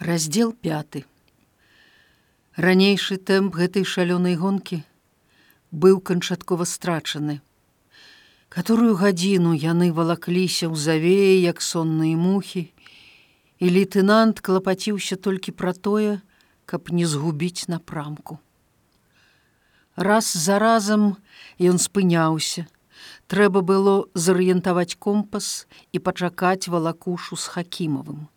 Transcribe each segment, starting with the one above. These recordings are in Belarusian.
раздел 5 ранейшы тэмп гэтай шалёнай гонкі быў канчаткова страчаны. Которую гадзіну яны валакліся ў завеі як сонныя мухі і лейтенант клапаціўся толькі пра тое каб не згубіць напрамку. Раз за разам ён спыняўся. Трэба было зарыентаваць компас і пачакаць валакушу з хакімавым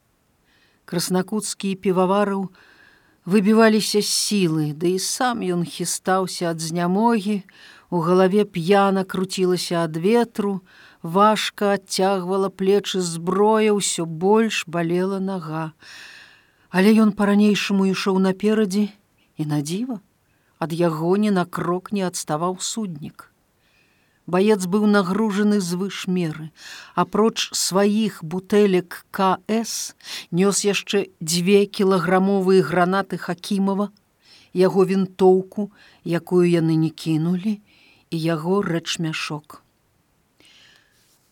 краснакутскі піваварыў выбіваліся сілы, ды да і сам ён хістаўся ад знямогі, у галаве п'яна круцілася ад ветру, важка адцягвала плечы зброя, ўсё больш балела нага. Але ён па-ранейшаму ішоў наперадзе і надзіва, ад яго ні на крок не адставаў суднік баец быў нагружаны звыш меры. Апроч сваіх бутэлек кс нёс яшчэ дзве кілаграмовыя гранаты хакімова яго вінтоўку якую яны не кінулі і яго рэчмяшок.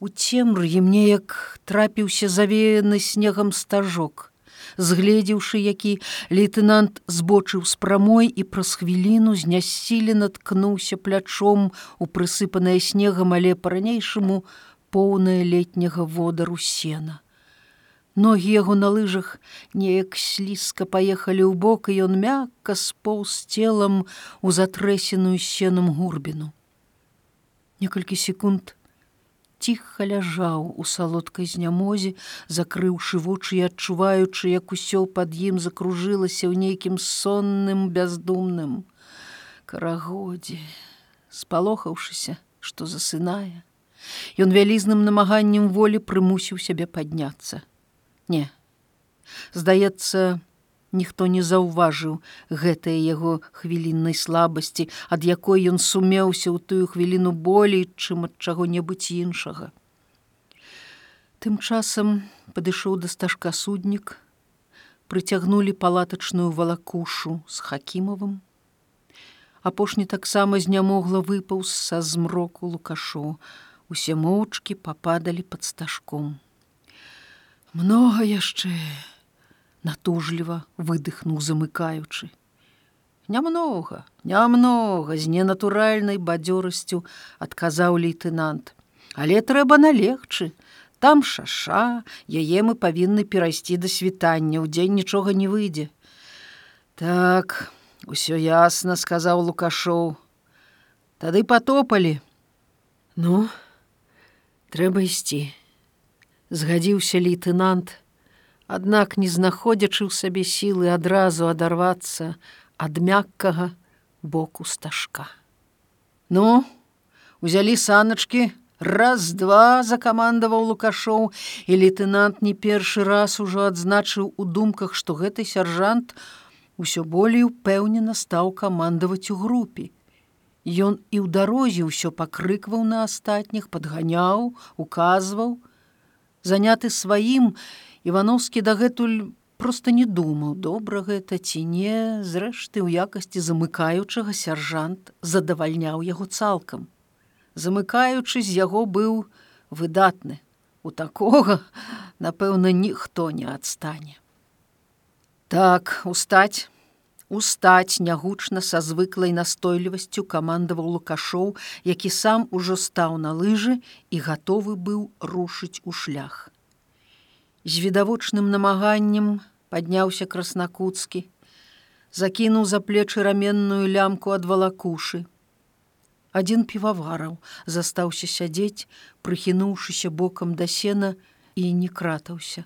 У цемры мне як трапіўся завеяны снегам стажок згледзеўшы які лейтенант збочыў з прамой і праз хвіліну знясілі наткнуўся плячом у прысыпанае снегам але па-ранейшаму поўнае летняга водару сена. Ногі яго на лыжах неяк слізка паехалі ў бок і ён мякка споўз целам у затрэсеную сенам гурбіну. Некалькі секунд ціха ляжаў у салодкай знямозе, закрыўшы вочы і адчуваючы, як усё пад ім закружылася ў нейкім сонным бяздумным карагодзе, спалохаўшыся, што засынае. Ён вялізным намаганнем волі прымусіў сябе падняцца. Не, здаецца, ніхто не заўважыў гэтае яго хвіліннай слабасці, ад якой ён сумеўся ў тую хвіліну болей, чым ад чаго-небудзь іншага. Тым часам падышоў да стажка суднік, прыцягнулі палатачную валакушу з хакімавым. Апошні таксама знямогла выпаўз са змроку лукашоў. Усе моўчкі пападалі пад стажком. Многа яшчэ, натужліва выдыхнуў замыкаючы. Нямнога, нямнога з ненатуральнай бадзёрасцю адказаў лейтенант. Але трэба налегчы. Там шаша, яе мы павінны перайсці да світання, удзень нічога не выйдзе. Так, усё ясна, сказаў лукашоў. Тады потопалі. Ну, трэба ісці. Згадзіўся лейтенант, аднак не знаходзячы ў сабе сілы адразу адарвацца ад мяккага боку стажка. Ну, узялі саначки, раз-два закамандаваў лукашоў і лейтенант не першы раз ужо адзначыў у думках, што гэты сяржант усё болей упэўнена стаў камандаваць у групе. Ён і ў дарозе ўсё пакрыкваў на астатніх, падганяў, указваў, заняты сваім, Івановскі дагэтуль просто не думаў добра гэта ці не зрэшты ў якасці замыкаючага сяржант задавальняў яго цалкам. Замыкаючы з яго быў выдатны. У такога, напэўна, ніхто не адстане. Так устаць, устаць нягучна са звыклай настойлівасцю камандаваў лукашоў, які сам ужо стаў на лыжы і гатовы быў рушыць у шлях з відавочным намаганнем падняўся краснакуцкі, закінуў за плечы раменную лямку ад валакушы. Адзін півавараў застаўся сядзець, прыхінуўшыся бокам да сена і не кратаўся.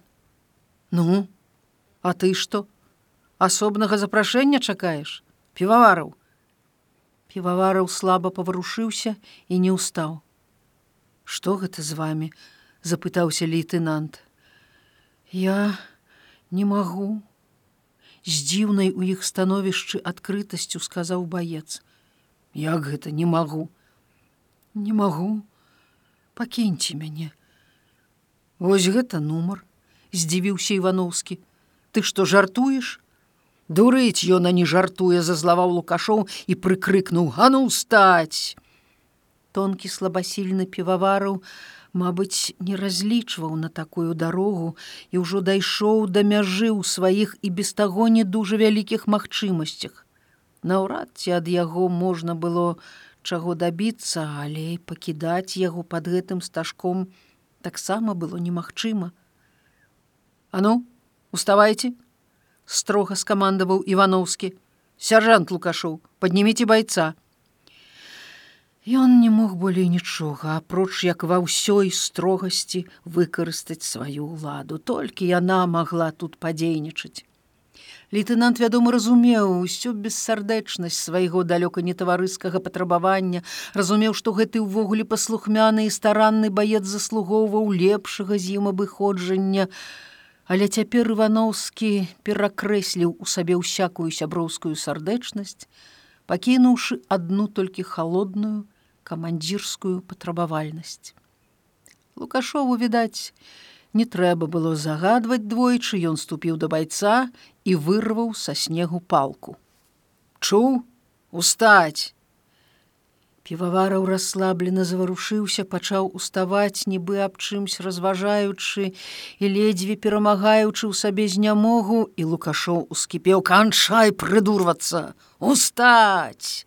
Ну, а ты што? асобнага запрашэння чакаеш, півавараў. Півавараў слаба паварушыўся і не ўстаў. Што гэта з вами? запытаўся лейтенант. Я не магу. З дзіўнай у іх становішчы адкрытасцю сказаў баец. Як гэта не магу. Не магу. Пакіньце мяне. Вось гэта нумар, здзівіўся Івановскі. Ты што жартуеш? Дурыць ён не жартуе, зазлаваў лукашоў і прыкрыкнуў: « Гану стаць! Тонкі слабасільны півавараў, Мабыць, не разлічваў на такую дарогу і ўжо дайшоў да мяжы ў сваіх і без таго не дужа вялікіх магчымасцях. Наўрад ці ад яго можна было чаго дабіцца, але пакідаць яго под гэтым стажком таксама было немагчыма. А ну, уставайте, строга скамандаваў Івановскі. Сяржант Лукашоў, падніміце байца. Ён не мог болей нічога, апроч як ва ўсёй строгасці выкарыстаць сваю ўладу, толькі яна магла тут падзейнічаць. Лейтенант, вядома, разумеў усю бессардэчнасць свайго далёка нетаварыскага патрабавання, разумеў, што гэты ўвогуле паслухмяны і старанны баец заслугоўваў лепшага з ім абыходжання. Але цяпер Івановскі перакрэсліў у сабе ўсякую сяброўскую сардэчнасць, пакінуўшы адну толькі холодную, камандзірскую патрабавальнасць. Лукашову відаць, не трэба было загадваць двойчы, ён ступіў да байца і вырваў са снегу палку. Чуў, устаць! Півавараў расслаблена заварушыўся, пачаў уставаць, нібы аб чымсь разважаючы і ледзьве перамагаючы ў сабе знямогу, і лукашоў ускіпеў канчай прыдурвацца, устаць!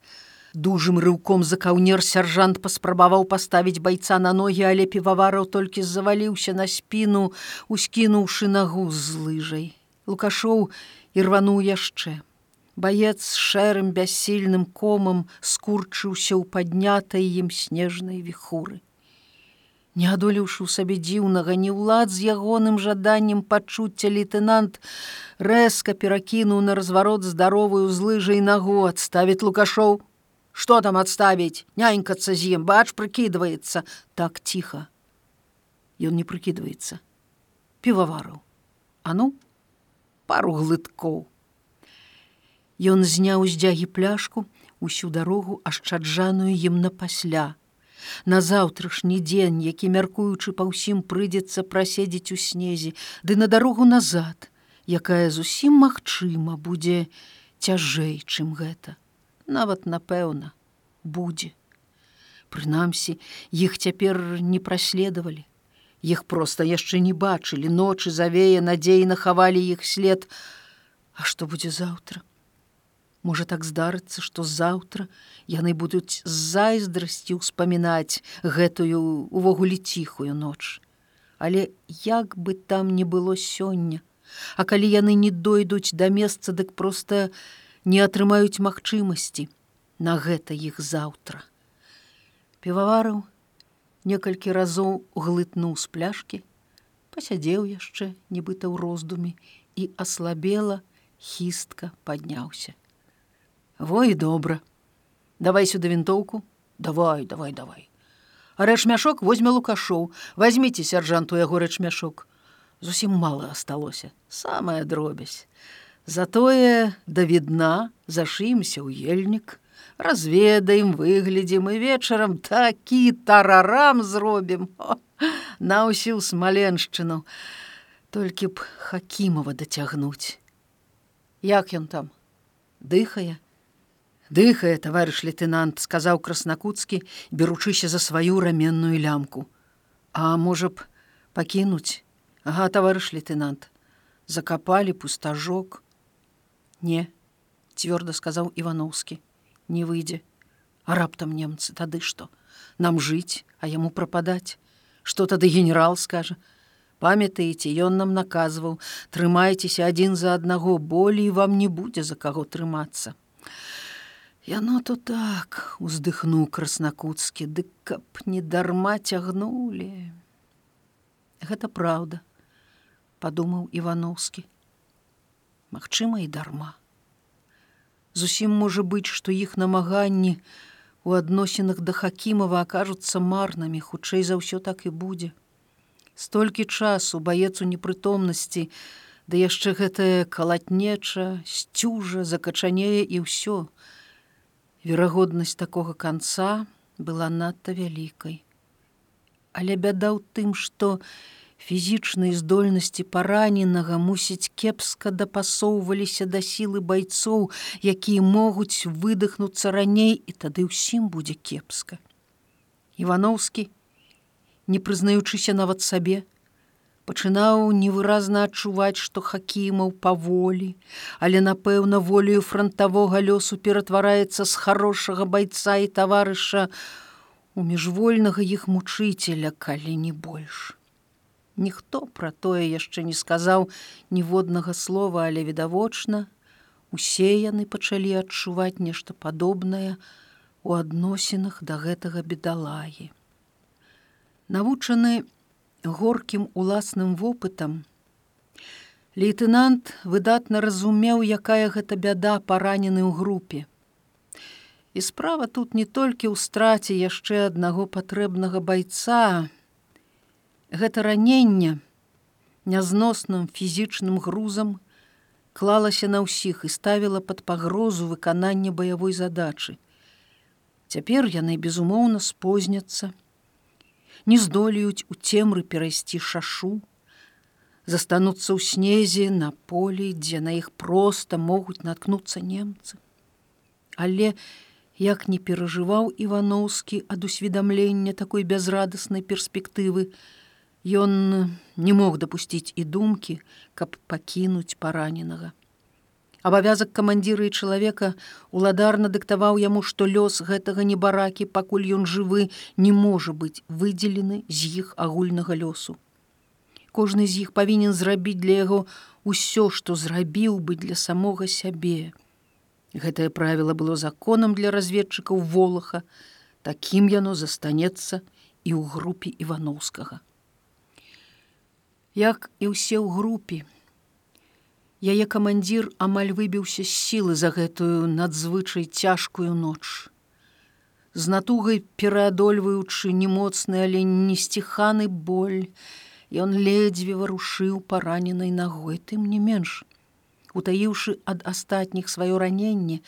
Дужым рыўком за каўнер сяржант паспрабаваў паставіць байца на ногі, але півавараў толькі заваліўся на спіну, ускінуўшы нагу з лыжай. Лукашоў ірвануў яшчэ. Баец з шэрым бяссільным комам скурчыўся ў паднятай ім снежнай віхуры. Не адолеўшы ў сабе дзіўнага не ўлад з ягоным жаданнем пачуцця лейтенант рэзка перакінуў на разварот здаровую з лыжай нагу адставіць лукашоў что там отставить? Нянькаться з'ем бач прыкидывается так тихо. Ён не прыкидывается пивовару а ну пару глыткоў Ён зняў з дзягі пляшку усю дарогу ашчаджаную ім на пасля на заўтрашні дзень які мяркуючы па ўсім прыйдзецца праседзець у снезе ды на дарогу назад якая зусім магчыма будзе цяжэй чым гэта нават напэўна будзе. Прынамсі, іх цяпер не праследавалі. Іх проста яшчэ не бачылі, ночы завее надзейна хавалі іх след. А што будзе заўтра? Можа так здарыцца, што заўтра яны будуць з зайздрасці ўспамінаць гэтую увогуле ціхую ноч. Але як бы там не было сёння, А калі яны не дойдуць да месца, дык проста, не атрымаюць магчымасці на гэта іх заўтра. Піваварыў некалькі разоў глытнуў з пляшкі, пасядзеў яшчэ нібыта ў роздуме і аслабела хістка падняўся. Вой добра, давай сюды вінтоўку, давай, давай, давай. А рэчмяшок возьме лукашоў, возьмите сяржанту яго рэчмяшок. Зусім мала асталося, самая дробязь. Затое да відна зашымся ў ельнік, разведаем, выглядзім і вечарам такі тарарам зробім на ўсю смаленшчыну, толькі б хакімова дацягнуць. Як ён там дыхае? Дыхае, таварыш лейтенант, сказаў краснакуцкі, беручыся за сваю раменную лямку. А можа б пакінуць, Ага, таварыш лейтенант, закапалі пустажок, Не, цвёрда сказаў Івановскі, не выйдзе. А раптам немцы тады што? Нам жыць, а яму прападаць. Што тады генерал скажа? Памятаеце, ён нам наказваў, трымайцеся адзін за аднаго, болей вам не будзе за каго трымацца. Яно то так уздыхнуў краснакуцкі, дык каб не дарма цягнулі. Гэта праўда, падумаў Івановскі магчыма і дарма. Зусім можа быць, што іх намаганні у адносінах да хакімава акажуцца марнымі, хутчэй за ўсё так і будзе. Столькі часу баец у непрытомнасці, да яшчэ гэтая калатнеча, сцюжа, закачанее і ўсё. Верагоднасць такога канца была надта вялікай. Але бяда ў тым, што, фізічнай здольнасці параненага мусіць кепска дапасоўваліся да сілы байцоў, якія могуць выдохнуцца раней і тады ўсім будзе кепска. Івановскі не прызнаючыся нават сабе, пачынаў невыразна адчуваць, што хакімаў паволі, але напэўна волею франтавога лёсу ператвараецца з хорошага байца і таварыша у міжвольнага іх мучыцеля, калі не больш. Ніхто пра тое яшчэ не сказаў ніводнага слова, але відавочна, усе яны пачалі адчуваць нешта падобнае у адносінах да гэтага бедалагі. Навучаны горкім уласным вопытам, лейтенант выдатна разумеў, якая гэта бяда паранены ў групе. І справа тут не толькі ў страце яшчэ аднаго патрэбнага байца, Гэта раненне нязносным фізічным грузам клалася на ўсіх і ставіла пад пагрозу выканання баявой задачы. Цяпер яны безумоўна спозняцца, не здолеюць у цемры перайсці шашу, застануцца ў снезе на полі, дзе на іх проста могуць наткнуцца немцы. Але як не перажываў Івановскі ад усведамлення такой бязрадаснай перспектывы, Ён не мог дапусціць і думкі, каб пакінуць параненага. Абавязак камандзіры і чалавека уладарна дыктаваў яму, што лёс гэтага небаракі, пакуль ён жывы, не можа быць выдзелены з іх агульнага лёсу. Кожны з іх павінен зрабіць для яго ўсё, што зрабіў бы для самога сябе. Гэтае правіла было законам для разведчыкаў волаха, такім яно застанецца і ў групе івановскага як і ўсе ў групе. Яе камандзір амаль выбіўся з сілы за гэтую надзвычай цяжкую ноч. З натугай пераадольваючы немоцны, але несціханы боль, ён ледзьве варушыў параненай нагой, тым не менш. Утаіўшы ад астатніх сваё раненне,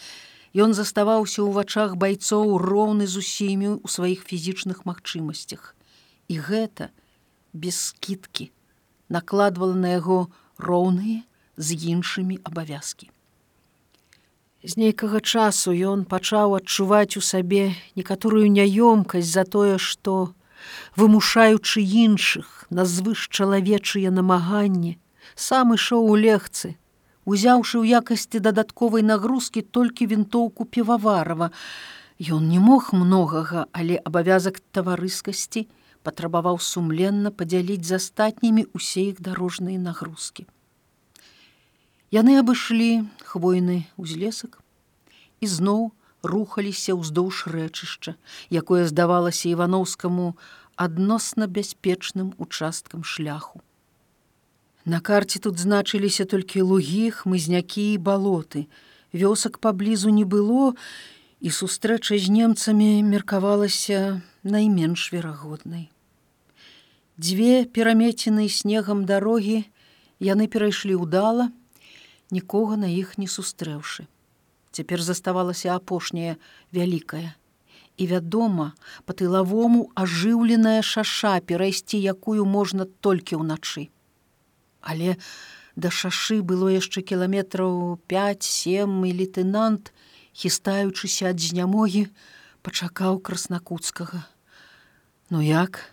ён заставаўся ў вачах байцоў роўны з усімі ў сваіх фізічных магчымасцях. І гэта без скідкі накладвала на яго роўныя з іншымі абавязкі. З нейкага часу ён пачаў адчуваць у сабе некаторую няёмкасць за тое, што, вымушаючы іншых на звышчалавечыя намаганні, сам ішоў у легцы, узяўшы ў якасці дадатковай нагрузкі толькі вінтоўку піваварова. Ён не мог многага, але абавязак таварыскасці, патрабаваў сумленна падзяліць з астатнімі усе іх дарожныя нагрузкі. Яны абышлі хвойны ўзлесак і зноў рухаліся ўздоўж рэчышча, якое здавалася івановскаму адносна бяспечным участкам шляху. На карце тут значыліся толькі лугі, хмызнякі і балоты. Вёсак паблізу не было, і сустрэча з немцамі меркавалася найменш верагоднай. Дзве перамецены снегам дарогі яны перайшлі ўдала, нікога на іх не сустрэўшы. Цяпер заставалася апошняя вялікая. І вядома, па тылавому ажыўленая шаша перайсці якую можна толькі ўначы. Але да шашы было яшчэ кіламетраў 5-7 і лейтенант, хістаючыся ад знямогі, пачакаў краснакуцкага. Ну як?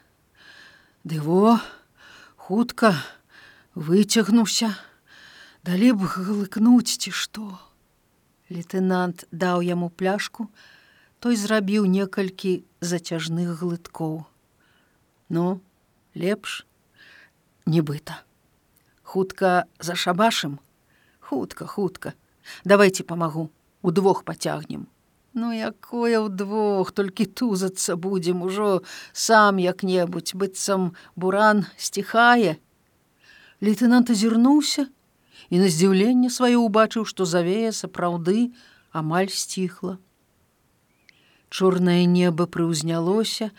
Дыво, хутка выцягнуўся, далі б глыкнуць ці што. Лейтенант даў яму пляшку, той зрабіў некалькі зацяжных глыткоў. Ну, лепш, нібыта. Хутка за шабашым, хутка, хутка, давайте памагу удвох пацягнем. Ну якое ўдвох толькі тузацца будзем ужо сам як-небудзь быццам буран сціхае. Лейтенант азірнуўся і на здзіўленне сваё ўбачыў, што завея сапраўды амаль сціхла. Чорнае неба прыўзнялося,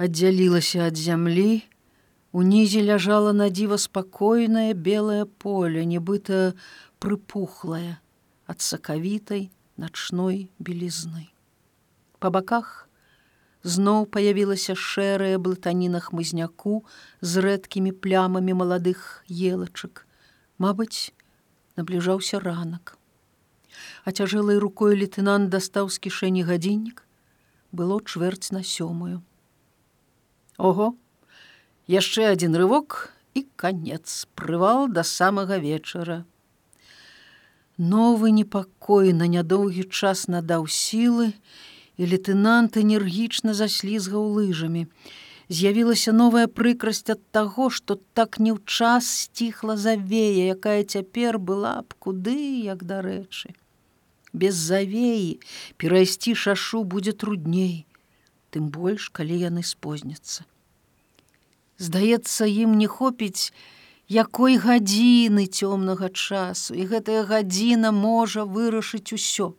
аддзялілася ад зямлі, унізе ляжала на дзіва спакойнае белае поле, нібыта прыпухлае ад сакавітай начной белізны. Па баках зноў паявілася шэрая блытаніна хмызняку з рэдкімі плямамі маладых елачак. Мабыць, набліжаўся ранак. А цяжэлай рукой лейтенант дастаў з кішэні гадзіннік, было чвэрць на сёмую. Ого, яшчэ адзін рывок і конец прывал да самага вечара. Новы непакой на нядоўгі час надаў сілы, і лейтенант энергічна заслізгаў лыжамі. З'явілася новая прыкрасць ад таго, што так не ў час сціхла завея, якая цяпер была б куды, як дарэчы. Без завеі перайсці шашу будзе трудней, тым больш, калі яны спозняцца. Здаецца, ім не хопіць якой гадзіны цёмнага часу, і гэтая гадзіна можа вырашыць усё.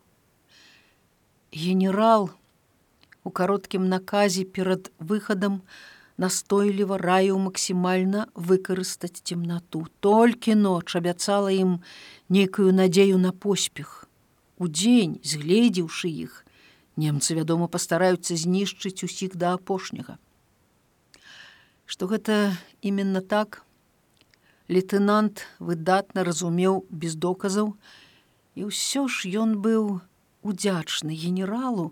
Генерал у кароткім наказе перад выхадам настойліва раю максімальна выкарыстаць цемнату. Толькі ноч абяцала ім нейкую надзею на поспех. Удзень, згледзеўшы іх, немцы, вядома, пастараюцца знішчыць усіх да апошняга што гэта именно так лейтенант выдатна разумеў без доказаў і ўсё ж ён быў удзячны генералу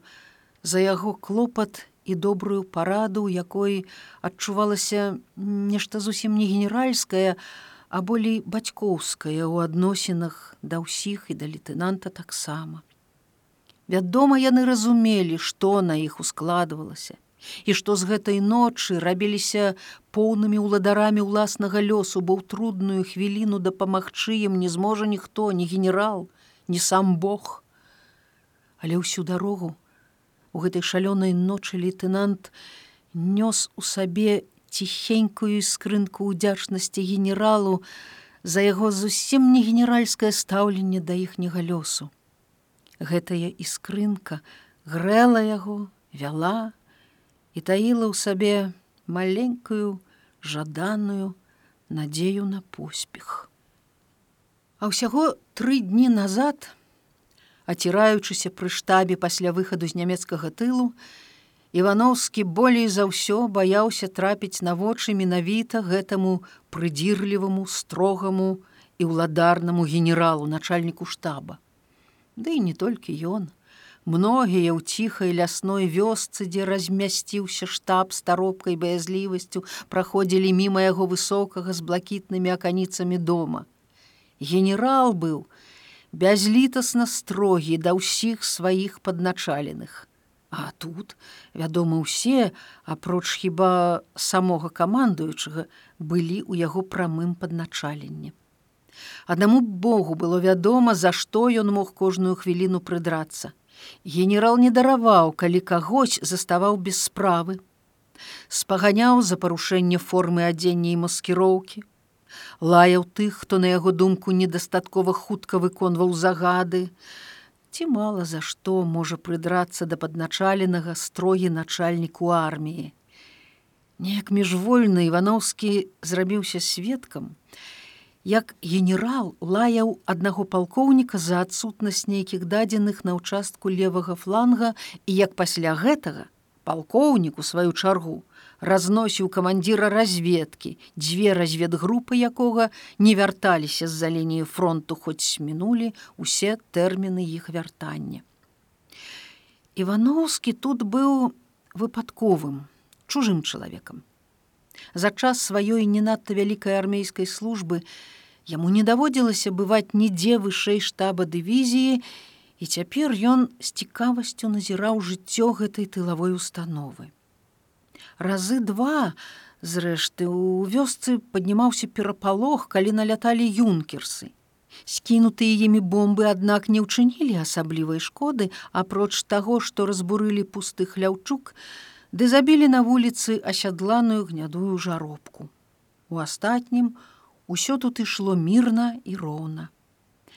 за яго клопат і добрую параду якой адчувалася нешта зусім не генеральская а болей бацькоўская ў адносінах да ўсіх і да лейтенанта таксама. Вядома яны разумелі што на іх ускладвалася і што з гэтай ночы рабіліся поўнымі ўладарамі ўласнага лёсу, бо ў трудную хвіліну дапамагчы ім не зможа ніхто, ні генерал, ні сам Бог. Але ўсю дарогу у гэтай шалёнай ночы лейтенант нёс у сабе ціхенькую скрынку ўдзячнасці генералу за яго зусім не генеральскае стаўленне да іхняга лёсу. Гэтая іскрынка грэла яго, вяла, і таіла ў сабе маленькую жаданую надзею на поспех. А ўсяго тры дні назад, аціраючыся пры штабе пасля выхаду з нямецкага тылу, Івановскі болей за ўсё баяўся трапіць на вочы менавіта гэтаму прыдзірліваму строгаму і ўладарнаму генералу начальніку штаба. Ды і не толькі ён, Многія ў ціхай лясной вёсцы, дзе размясціўся штаб старопкай баязлівасцю, праходзілі міма яго высокага з блакітнымі аканіцамі дома. Генерал быў бязлітасна строгі да ўсіх сваіх падначаленых. А тут, вядома, усе, апроч хіба самога камандуючага, былі ў яго прамым падначаленні. Аднаму Богу было вядома, за што ён мог кожную хвіліну прыдрацца. Генерал не дараваў, калі кагось заставаў без справы. Спаганяў за парушэнне формы адзення і маскіроўкі. Лаяў тых, хто на яго думку недастаткова хутка выконваў загады. Ці мала за што можа прыдрацца да падначаленага строгі начальніку арміі. Неяк міжвольны Івановскі зрабіўся сведкам, як генерал лаяў аднаго палкоўніка за адсутнасць нейкіх дадзеных на ўчастку левага фланга і як пасля гэтага палкоўнік у сваю чаргу разносіў камандзіра разведкі дзве разведгрупы якога не вярталіся з-за лініі фронту хоць мінулі усе тэрміны іх вяртання. Ивановскі тут быў выпадковым чужым чалавекам За час сваёй не надта вялікай армейскай службы яму не даводзілася бываць нідзе вышэй штаба дывізіі, і цяпер ён з цікавасцю назіраў жыццё гэтай тылавой установы. Разы два, зрэшты, у вёсцы паднімаўся перапалох, калі наляталі юнкерсы. Скінутыя імі бомбы, аднак не ўчынілі асаблівай шкоды, апроч таго, што разбурылі пусты хляўчук, ды забілі на вуліцы асядланую гнядую жаробку. У астатнім усё тут ішло мірна і роўна.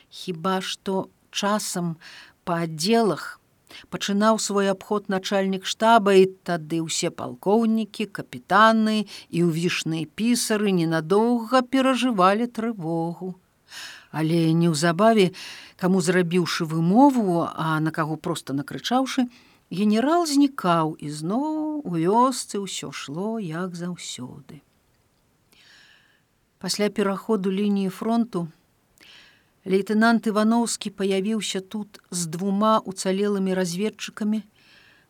Хіба што часам па аддзелах пачынаў свой абход начальнік штаба і тады ўсе палкоўнікі, капітаны і ўвішныя пісары ненадоўга перажывалі трывогу. Але неўзабаве, каму зрабіўшы вымову, а на каго проста накрычаўшы, генерал знікаў і зноў у вёсцы ўсё шло як заўсёды. Пасля пераходу лініі фронту лейтенант Івановскі паявіўся тут з двума уцалелымі разведчыкамі,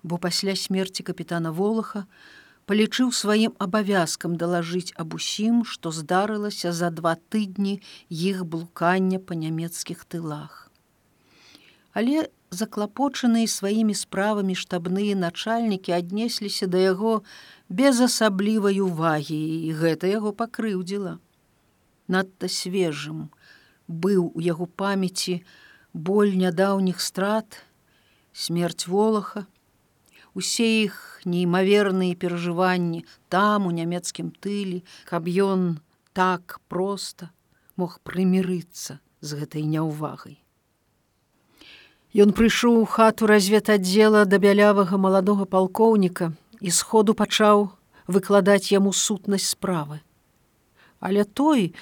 бо пасля смерці капітана Волаха палічыў сваім абавязкам далажыць аб усім, што здарылася за два тыдні іх блукання па нямецкіх тылах. Але заклапочаныя сваімі справамі штабныя начальнікі аднесліся да яго без асаблівай увагі і гэта яго пакрыўдзіла. Надта свежым быў у яго памяці боль нядаўніх страт, смерць волаха, усе іх неймаверныя перажыванні там у нямецкім тылі, каб ён так проста мог прымірыцца з гэтай няўвагай. Ён прыйшоў у хату разведаддзела да бялявага маладога палкоўніка і сходу пачаў выкладаць яму сутнасць справы. Але той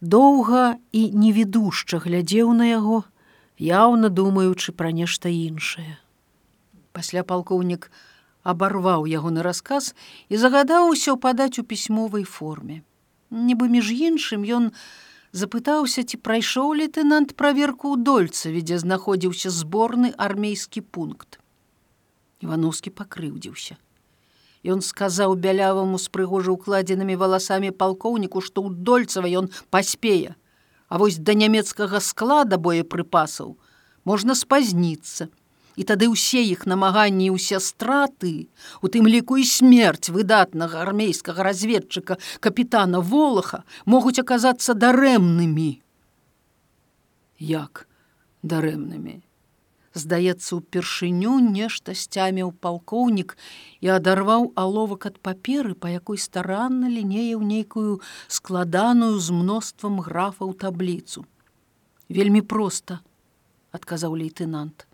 доўга і невідушча глядзеў на яго, яўна думаючы пра нешта іншае. Пасля палкоўнік абарваў ягоны расказ і загадаў усё падаць у пісьмовай форме. Нібы між іншым ён, запытаўся, ці прайшоў лейтенант праверку ў дольцаве, дзе знаходзіўся зборны армейскі пункт. Івановскі пакрыўдзіўся. Ён сказаў бяляваму з прыгожа укладзенымі валасамі палкоўніку, што ў дольцава ён паспее, А вось да нямецкага склада боепрыпасаў можна спазніцца і тады ўсе іх намаганні ўсе страты, у тым ліку і смерць выдатнага армейскага разведчыка капітана волаха могуць аказацца дарэмнымі. Як дарэмнымі? Здаецца, упершыню нешта сцяміў палкоўнік і адарваў аловак ад паперы, па якой старанна лінеяў нейкую складаную з мноствам графаў табліцу. Вельмі проста, адказаў лейтенант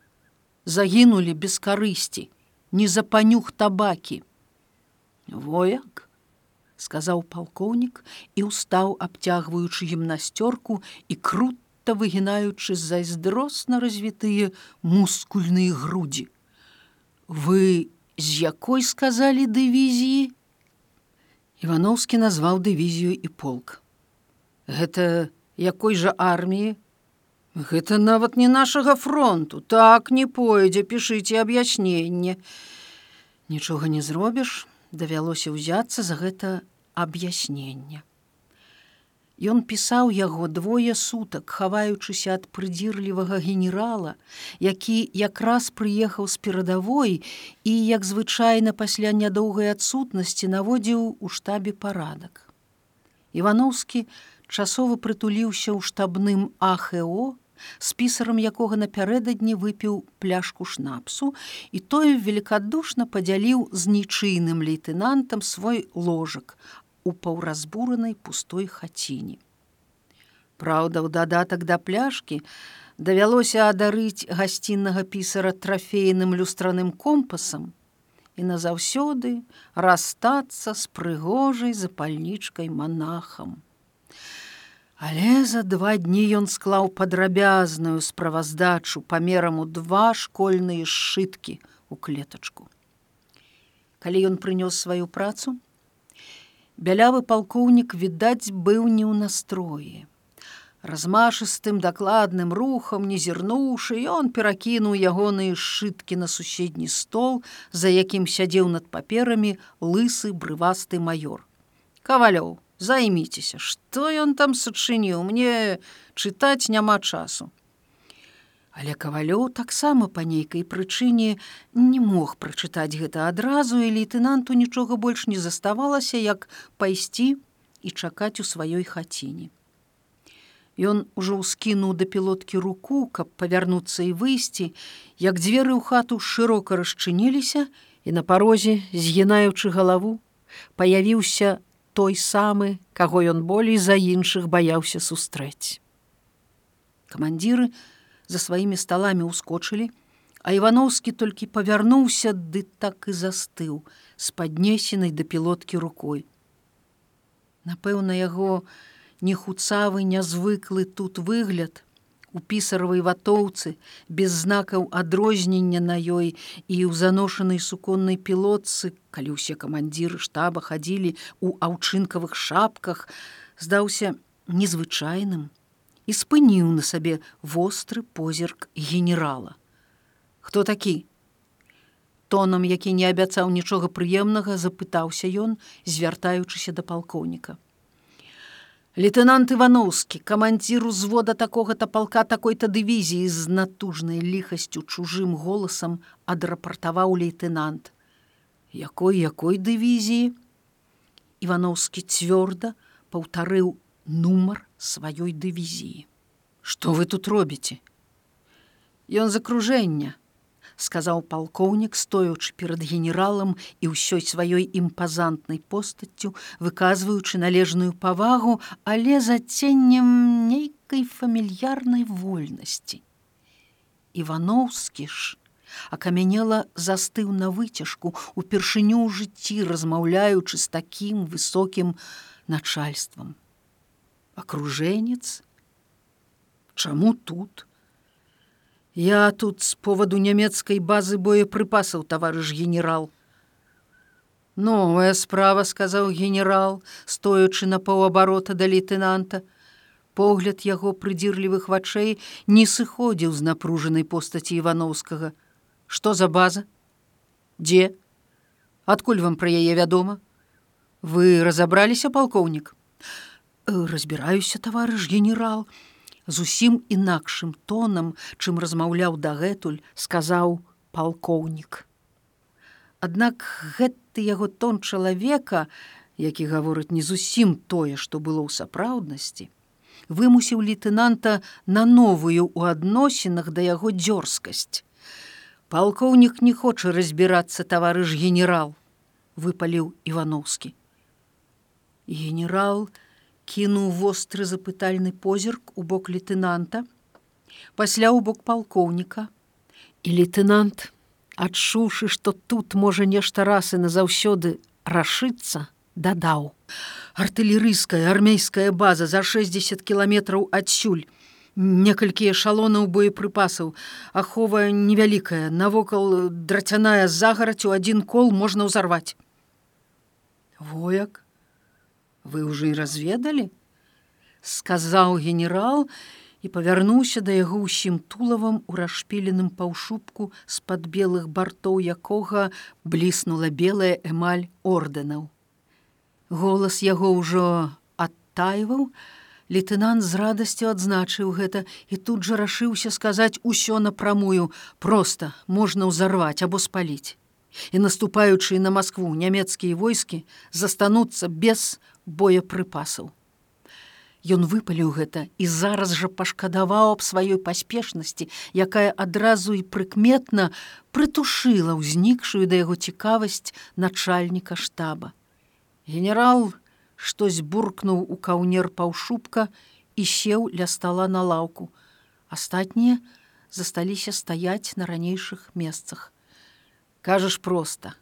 загінулі без карысці, не за панюх табакі. Вояк, сказаў палкоўнік і ўстаў, абцягваючы гімнасцёрку і круто выгінаючы зайздросна развітыя мускульныя грудзі. Вы з якой сказалі дывізіі? Івановскі назваў дывізію і полк. Гэта якой жа арміі Гэта нават не нашага фронту, так не пойдзе, пішыце аб'ясненне. Нічога не зробіш, давялося ўзяцца за гэта аб'яснення. Ён пісаў яго двое сутак, хаваючыся ад прыдзірлівага генерала, які якраз прыехаў з перадавой і, як звычайна пасля нядоўгай адсутнасці наводзіў у штабе парадак. Івановскі часова прытуліўся ў штабным АХО, з пісарам якога напярэдадні выпіў пляшку шнапсу і той великкадушна падзяліў з нічыйным лейтенантам свой ложак у паўразбуранай пустой хаціне. Праўда, у дадатак да пляшкі давялося адарыць гасціннага пісара трафейным люстраным компасам і назаўсёды расстацца з прыгожай запальнічкай манахам. Але за два дні ён склаў падрабязную справаздачу памерам у два школьныя сшыткі у клетачку. Калі ён прынёс сваю працу, бялявы палкоўнік відаць быў не ў настроі. Размашыстым дакладным рухам, не зірнуўшы, ён перакінуў ягоныя сшыткі на суседні стол, за якім сядзеў над паперамі лысы брывасты маёр. Кавалёў, займіцеся что ён там сачыніў мне чытаць няма часу. Але кавалёў таксама па нейкай прычыне не мог прачытаць гэта адразу і лейтенанту нічога больш не заставалася як пайсці і чакаць у сваёй хаціне Ён ужо ўскінуў да пілоткі руку, каб павярнуцца і выйсці, як дзверы ў хату шырока расчыніліся і на парозе, згінаючы галаву, паявіўся той самы, каго ён болей за іншых баяўся сустрэць. Камандзіры за сваімі сталамі ўскочылі, а Івановскі толькі павярнуўся ды так і застыў з паднесенай да пілоткі рукой. Напэўна, яго нехуцавы нязвыклы тут выгляд, у пісаравай ватоўцы без знакаў адрознення на ёй і ў заношанай суконнай пілотцы, калі ўсе камандзіры штаба хадзілі у аўчынкавых шапках, здаўся незвычайным і спыніў на сабе востры позірк генерала. Хто такі? тонам, які не абяцаў нічога прыемнага, запытаўся ён, звяртаючыся да палкоўніка. Лейтенант Івановскі, камандзір узвода такога-то палка такой-то дывізіі з натужнай ліхасцю чужым голасам адрапартаваў лейтенант. Якой якой дывізіі? Івановскі цвёрда паўтарыў нумар сваёй дывізіі. Што вы тут робіце? Ён з акружэння, сказаў палкоўнік, стоючы перад генералам і ўсёй сваёй імпазантнай постаццю, выказваючы належную павагу, але за ценнем нейкай фамільярнай вольнасці. Івановскі ж акамянела застыў на выцяжку упершыню ў жыцці, размаўляючы з такім высокім начальствам. Акружэнец, Чаму тут? Я тут з поводу нямецкай базы боепрыпасаў, таварыш генерал. Новая справа, сказаў генерал, стоячы на паўабарота да лейтенанта. Погляд яго прыдзірлівых вачэй не сыходзіў з напружанай постаці івановскага. Што за база? Дзе? Адкуль вам пра яе вядома? Вы разабраліся палкоўнік? Разбіраюся, таварыш генерал, зусім інакшым тонам, чым размаўляў дагэтуль, сказаў палкоўнік. Аднак гэты яго тон чалавека, які гаворыць не зусім тое, што было ў сапраўднасці, вымусіў лейтенанта на новую ў адносінах да яго дзёрзкасць. Палкоўнік не хоча разбірацца таварыш генерал, выпаліў Івановскі. Генерал, кінуў востры запытальны позірк у бок лейтенанта, пасля ў бок палкоўніка. І лейтенант, адчуўшы, што тут можа нешта расы назаўсёды рашыцца, дадаў: Артылерыйская армейская база за 60 кіламетраў адсюль. Некалькі эшалонаў боепрыпасаў, ахова невялікая, навокал драцяная загараць у адзін кол можна ўзарваць. Вояк вы уже і разведалі? Сказаў генерал і павярнуўся да яго ўсім тулавам у расшпіленым паўшубку з-пад белых бартоў якога бліснула белая эмаль ордэнаў. Голас яго ўжо адтайваў. Лейтенант з радасцю адзначыў гэта і тут жа рашыўся сказаць усё напрамую. Просто можна ўзарваць або спаліць. І наступаючыя на Маскву нямецкія войскі застануцца без боепрыпасаў. Ён выпаліў гэта і зараз жа пашкадаваў аб сваёй паспешнасці, якая адразу і прыкметна прытушыла ўзнікшую да яго цікавасць начальніка штаба. Генерал штось буркнуў у каўнер паўшубка і сеў ля стала на лаўку. Астатнія засталіся стаяць на ранейшых месцах. Кажаш проста: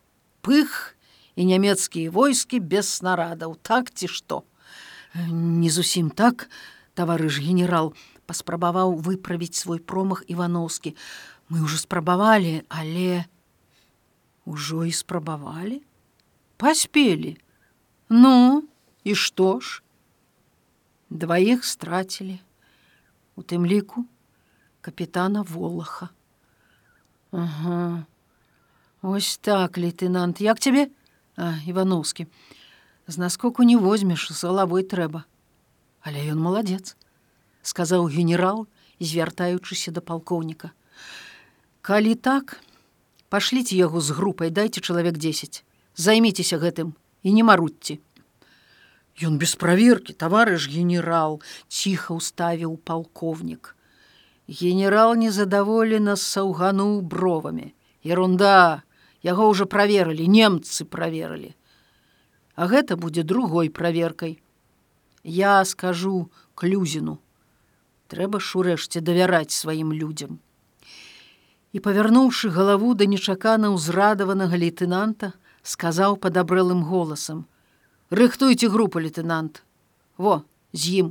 пых і нямецкія войскі без снарадаў, так ці што. Не зусім так, таварыш генерал паспрабаваў выправіць свой промах Івановскі. Мы ўжо спрабавалі, але ужо і спрабавалі, паспелі. Ну, і што ж? Дваіх страцілі, у тым ліку капітана Волаха. Ага. Ось так, лейтенант, як цябе? Івановскі. З наскоку не возьмеш з галавой трэба. Але ён маладзец, сказаў генерал, звяртаючыся да палкоўніка. Калі так, пашліце яго з групай, дайце чалавек 10. Займіцеся гэтым і не марудьце. Ён без праверкі, таварыш генерал, ціха ўставіў палкоўнік. Генерал незадаволена саўгануў бровамі. Ерунда, яго ўжо праверылі немцы праверылі. А гэта будзе другой праверкай. Я скажу клюзіну. Трэба ж урэшце давяраць сваім людзям. І павярнуўшы галаву да нечакана ўзрадаванага лейтенанта сказаў падабрэлым голасам рыхтуйте групу лейтенант во з ім.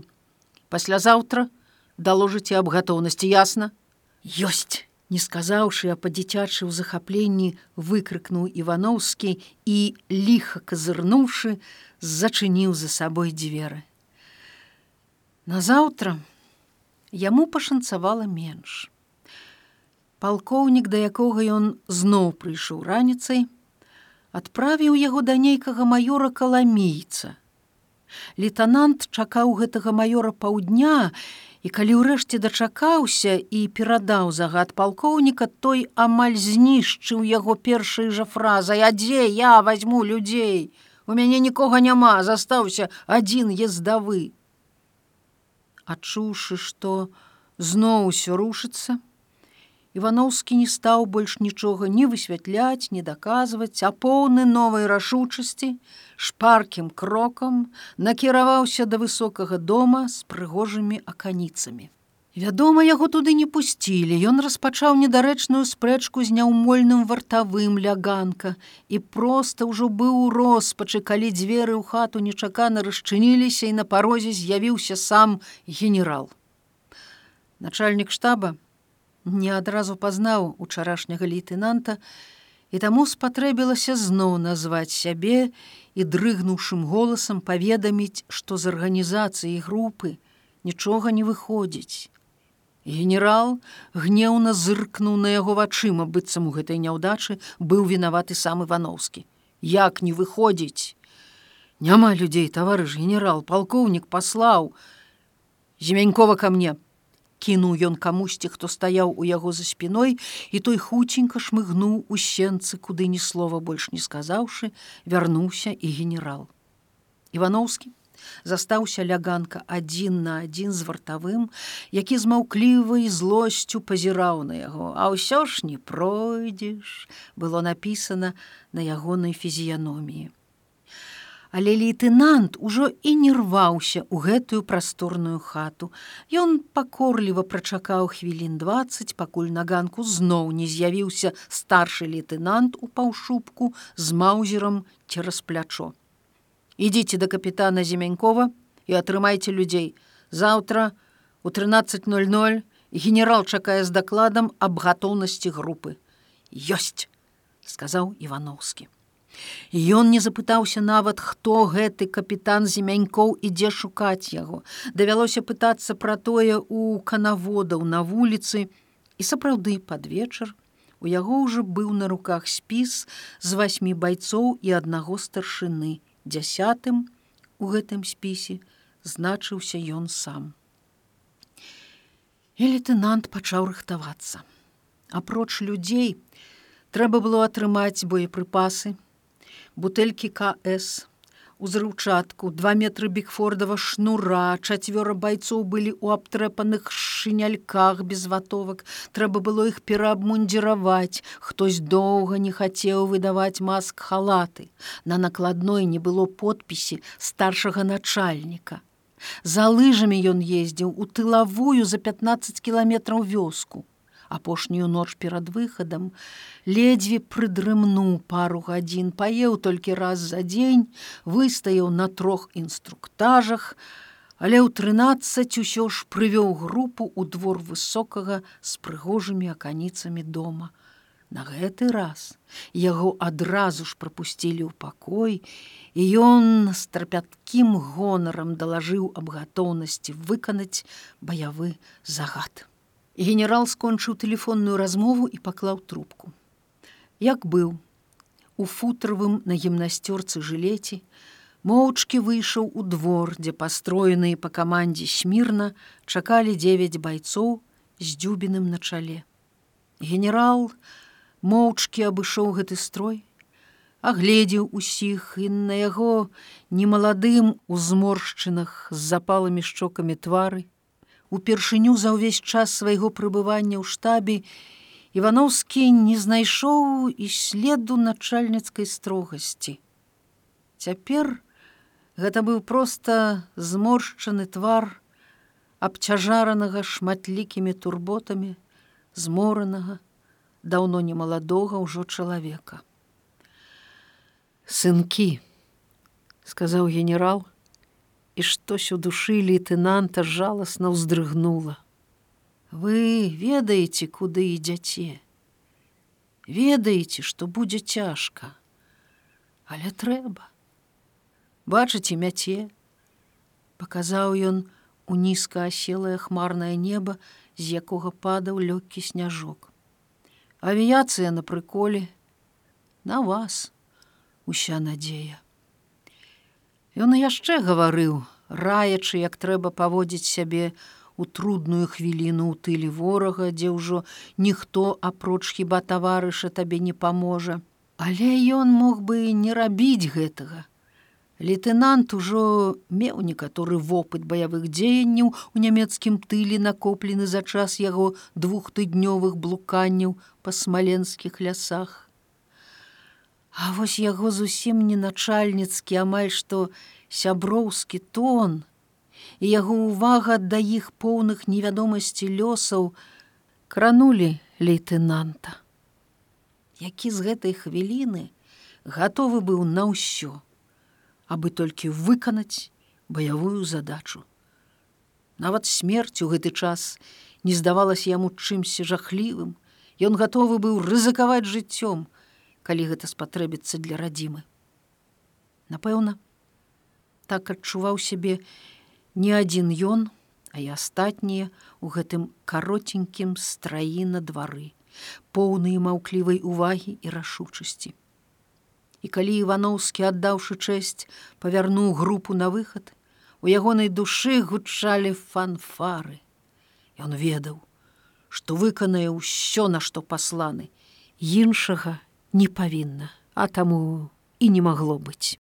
Паслязаўтра даложыце аб гатоўнасці ясна? Ёсць не сказаўшы, а па-дзіцячы ў захапленні выкрыкнуў Івановскі і, ліха казырнуўшы, зачыніў за сабой дзверы. Назаўтра яму пашанцавала менш. Палкоўнік, да якога ён зноў прыйшоў раніцай, адправіў яго да нейкага маёра каламійца. Лейтенант чакаў гэтага маёра паўдня, і калі ўрэшце дачакаўся і перадаў загад палкоўніка, той амаль знішчыў яго першай жа фразай: « А дзе я возьму людзей. У мяне нікога няма, застаўся адзін ездавы. Адчуўшы, што зноў усё рушыцца, Івановскі не стаў больш нічога не высвятляць, не даказваць, а поўны новай рашучасці, шпаркім крокам накіраваўся да высокага дома з прыгожымі аканіцамі. Вядома, яго туды не пусцілі. Ён распачаў недарэчную спрэчку з няўмольным вартавым ляганка і проста ўжо быў у роспачы, калі дзверы ў хату нечакана расчыніліся і на парозе з'явіўся сам генерал. Начальнік штаба, не адразу пазнаў учарашняга лейтенанта, і таму спатрэбілася зноў назваць сябе і дрыгнуўшым голасам паведаміць, што з арганізацыі групы нічога не выходзіць. Генерал гнеўна зыркнуў на яго вачыма, быццам у гэтай няўдачы быў вінаваты сам Івановскі. Як не выходзіць? Няма людзей, таварыш генерал, палкоўнік паслаў. Зімянькова ко мне, кінуў ён камусьці, хто стаяў у яго за спіной, і той хуценька шмыгнуў у сенцы, куды ні слова больш не сказаўшы, вярнуўся і генерал. Івановскі застаўся ляганка адзін на адзін з вартавым, які з маўклівай злосцю пазіраў на яго, А ўсё ж не пройдзеш, было напісана на ягонай фізіяноміі але лейтенант ужо і не рваўся ў гэтую прасторную хату. Ён пакорліва прачакаў хвілін 20, пакуль на ганку зноў не з'явіўся старшы лейтенант у паўшубку з маузером цераз плячо. Ідзіце да капітана Зімянькова і атрымайце людзей. Заўтра у 13:00 генерал чакае з дакладам аб гатоўнасці групы. Ёсць, сказаў Івановскі. Ён не запытаўся нават, хто гэты капітан зімянькоў ідзе шукаць яго. Давялося пытацца пра тое у канаводаў на вуліцы і сапраўды пад вечар у яго ўжо быў на руках спіс з васьмі байцоў і аднаго старшыны. Дзясятым у гэтым спісе значыўся ён сам. І лейтенант пачаў рыхтавацца. Апроч людзей трэба было атрымаць боепрыпасы, бутэлькі КС, узрыўчатку, два метры бігфордава шнура, чацвёра байцоў былі ў абтрэпаных шыняльках без ватовак. Трэба было іх пераабмундзіраваць. Хтось доўга не хацеў выдаваць маск халаты. На накладной не было подпісі старшага начальніка. За лыжамі ён ездзіў у тылавую за 15 кіламетраў вёску апошнюю ноч перад выхадам, ледзьве прыдрымнуў пару гадзін, паеў толькі раз за дзень, выстаяў на трох інструктажах, але ў трынаццаць усё ж прывёў групу ў двор высокага з прыгожымі аканіцамі дома. На гэты раз яго адразу ж прапусцілі ў пакой, і ён з трапяткім гонарам далажыў аб гатоўнасці выканаць баявы загад. Генерал скончыў тэлефонную размову і паклаў трубку. Як быў, у футравым на гімнасцёрцы жылеці, моўчкі выйшаў у двор, дзе пастроеныя па камандзе смірна чакалі дзевяць байцоў з дзюбіным на чале. Генерал моўчкі абышоў гэты строй, агледзеў усіх і на яго немаладым у зморшчынах з запалымі шчокамі твары, упершыню за ўвесь час свайго прыбывання ў штабе Івановскі не знайшоў і следу начальніцкай строгасці. Цяпер гэта быў проста зморшчаны твар абцяжаранага шматлікімі турботамі, зморанага, даўно немаладога ўжо чалавека. Сынкі, сказаў генерал, і штось у душы лейтенанта жаласна ўздрыгнула. Вы ведаеце, куды ідзяце. Ведаеце, што будзе цяжка, але трэба. Бачыце мяце, паказаў ён у нізка аселае хмарнае неба, з якога падаў лёгкі сняжок. авіяцыя на прыколе на вас уся надзея Ён яшчэ гаварыў раячы як трэба паводзіць сябе у трудную хвіліну ў тыле ворага дзе ўжо ніхто апроч хіба таварыша табе не паможа але ён мог бы не рабіць гэтага Лейтенант ужо меў некаторы вопыт баявых дзеянняў у нямецкім тыле накоплены за час яго двухтыднёвых блуканняў па смаленскіх лясах. А вось яго зусім не начальніцкі амаль што сяброўскі тон і яго ўвага да іх поўных невядомасці лёсаў кранули лейтенанта. Які з гэтай хвіліны гатовы быў на ўсё абы толькі выканаць баявую задачу. Нават смерць у гэты час не здавалася яму чымсьці жахлівым, Ён гатовы быў рызыкаваць жыццём, калі гэта спатрэбіцца для радзімы. Напэўна, так адчуваў сябе не адзін ён, а і астатнія у гэтым каротенькім страі на двары, поўныя маўклівай увагі і рашучасці і калі ивановскі аддаўшы чэсць павярнуў групу на выхад у ягонай душы гучалі фанфары ён ведаў што выканае ўсё на што пасланы іншага не павінна а таму і не магло быць